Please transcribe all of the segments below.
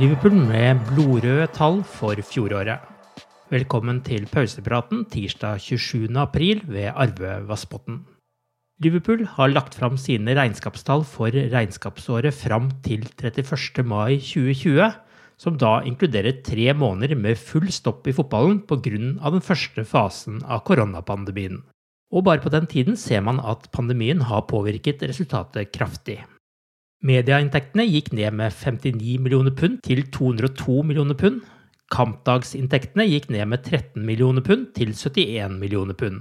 Liverpool med blodrøde tall for fjoråret. Velkommen til pausepraten tirsdag 27. april ved Arve Vassbotn. Liverpool har lagt fram sine regnskapstall for regnskapsåret fram til 31. mai 2020, som da inkluderer tre måneder med full stopp i fotballen pga. den første fasen av koronapandemien. Og bare på den tiden ser man at pandemien har påvirket resultatet kraftig. Medieinntektene gikk ned med 59 millioner pund til 202 millioner pund. Kampdagsinntektene gikk ned med 13 millioner pund til 71 millioner pund.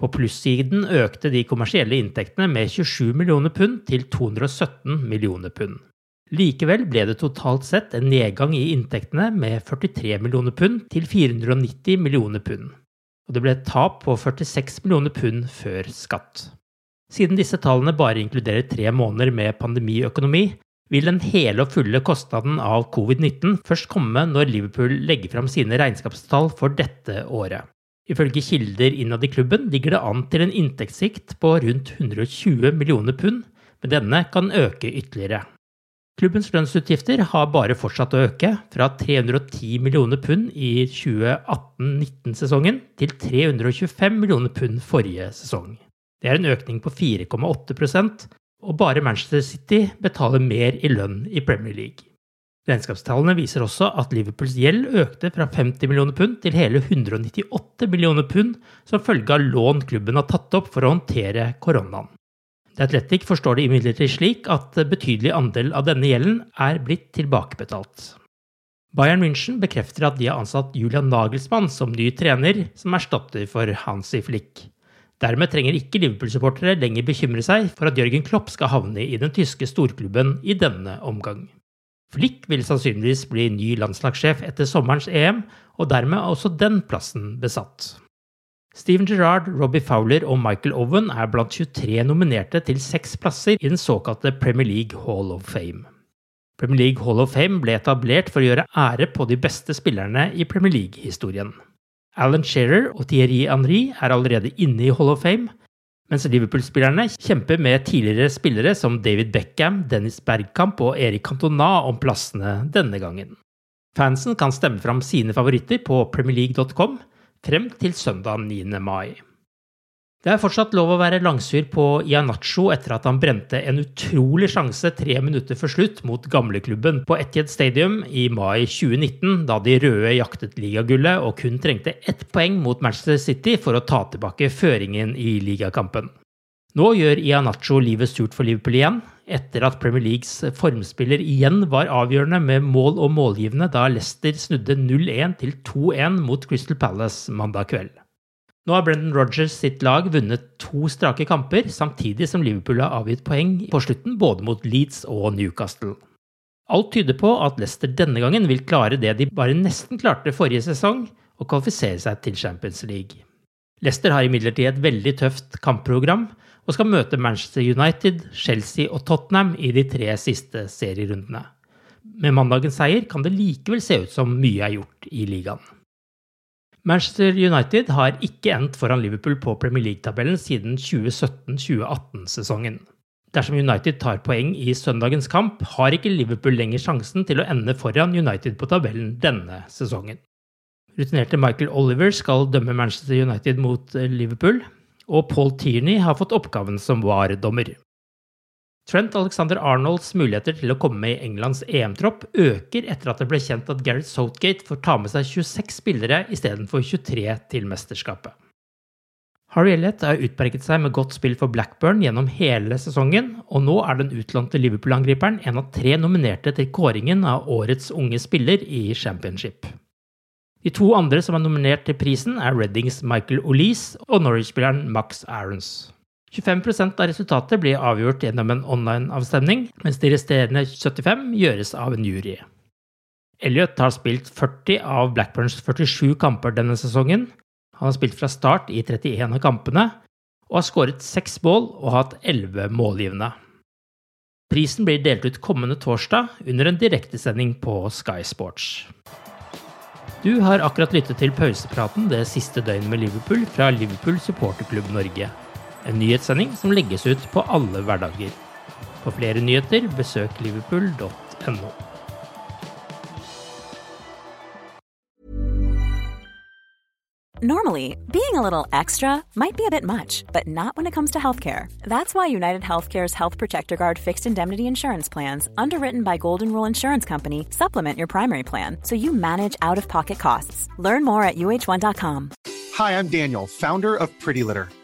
På plussiden økte de kommersielle inntektene med 27 millioner pund til 217 millioner pund. Likevel ble det totalt sett en nedgang i inntektene med 43 millioner pund til 490 millioner pund. Og det ble et tap på 46 millioner pund før skatt. Siden disse tallene bare inkluderer tre måneder med pandemiøkonomi, vil den hele og fulle kostnaden av covid-19 først komme når Liverpool legger fram sine regnskapstall for dette året. Ifølge kilder innad i klubben ligger det an til en inntektssikt på rundt 120 millioner pund, men denne kan øke ytterligere. Klubbens lønnsutgifter har bare fortsatt å øke, fra 310 millioner pund i 2018-19-sesongen til 325 millioner pund forrige sesong. Det er en økning på 4,8% og bare Manchester City betaler mer i lønn i Premier League. Regnskapstallene viser også at Liverpools gjeld økte fra 50 millioner pund til hele 198 millioner pund som følge av lån klubben har tatt opp for å håndtere koronaen. The Athletic forstår det imidlertid slik at betydelig andel av denne gjelden er blitt tilbakebetalt. Bayern München bekrefter at de har ansatt Julian Nagelsmann som ny trener, som erstatter for Hansi Flick. Dermed trenger ikke Liverpool-supportere lenger bekymre seg for at Jørgen Klopp skal havne i den tyske storklubben i denne omgang. Flick vil sannsynligvis bli ny landslagssjef etter sommerens EM, og dermed er også den plassen besatt. Steven Gerrard, Robbie Fowler og Michael Owen er blant 23 nominerte til seks plasser i den såkalte Premier League Hall of Fame. Premier League Hall of Fame ble etablert for å gjøre ære på de beste spillerne i Premier League-historien. Alan Shearer og Thierry Henry er allerede inne i Hall of Fame, mens Liverpool-spillerne kjemper med tidligere spillere som David Beckham, Dennis Bergkamp og Erik Cantona om plassene denne gangen. Fansen kan stemme fram sine favoritter på premierleague.com frem til søndag 9. mai. Det er fortsatt lov å være langsyr på Ianacho etter at han brente en utrolig sjanse tre minutter før slutt mot gamleklubben på Etiet Stadium i mai 2019, da de røde jaktet ligagullet og kun trengte ett poeng mot Manchester City for å ta tilbake føringen i ligakampen. Nå gjør Ianacho livet surt for Liverpool igjen, etter at Premier Leagues formspiller igjen var avgjørende med mål og målgivende da Leicester snudde 0-1 til 2-1 mot Crystal Palace mandag kveld. Nå har Brendan Rogers sitt lag vunnet to strake kamper, samtidig som Liverpool har avgitt poeng på slutten både mot Leeds og Newcastle. Alt tyder på at Leicester denne gangen vil klare det de bare nesten klarte forrige sesong, og kvalifisere seg til Champions League. Leicester har imidlertid et veldig tøft kampprogram, og skal møte Manchester United, Chelsea og Tottenham i de tre siste serierundene. Med mandagens seier kan det likevel se ut som mye er gjort i ligaen. Manchester United har ikke endt foran Liverpool på Premier League-tabellen siden 2017-2018-sesongen. Dersom United tar poeng i søndagens kamp, har ikke Liverpool lenger sjansen til å ende foran United på tabellen denne sesongen. Rutinerte Michael Oliver skal dømme Manchester United mot Liverpool, og Paul Tierney har fått oppgaven som var-dommer. Trent Alexander Arnolds muligheter til å komme med i Englands EM-tropp øker etter at det ble kjent at Gareth Southgate får ta med seg 26 spillere istedenfor 23 til mesterskapet. Harry Elliot har utmerket seg med godt spill for Blackburn gjennom hele sesongen, og nå er den utlånte Liverpool-angriperen en av tre nominerte til kåringen av årets unge spiller i Championship. De to andre som er nominert til prisen, er Reddings Michael Olise og Norwich-spilleren Max Aarons. 25% av resultatet blir avgjort gjennom en online-avstemning, mens de resterende 75 gjøres av en jury. Elliot har spilt 40 av Blackburns 47 kamper denne sesongen. Han har spilt fra start i 31 av kampene, og har skåret seks mål og hatt 11 målgivende. Prisen blir delt ut kommende torsdag under en direktesending på Sky Sports. Du har akkurat lyttet til pausepraten det siste døgnet med Liverpool fra Liverpool supporterklubb Norge. En nyhetssending som legges ut på alle hverdager. For flere nyheter, besøk liverpool.no. Normally, being a little extra might be a bit much, but not when it comes to healthcare. That's why United Healthcare's Health Protector Guard fixed indemnity insurance plans, underwritten by Golden Rule Insurance Company, supplement your primary plan so you manage out of pocket costs. Learn more at uh1.com. Hi, I'm Daniel, founder of Pretty Litter.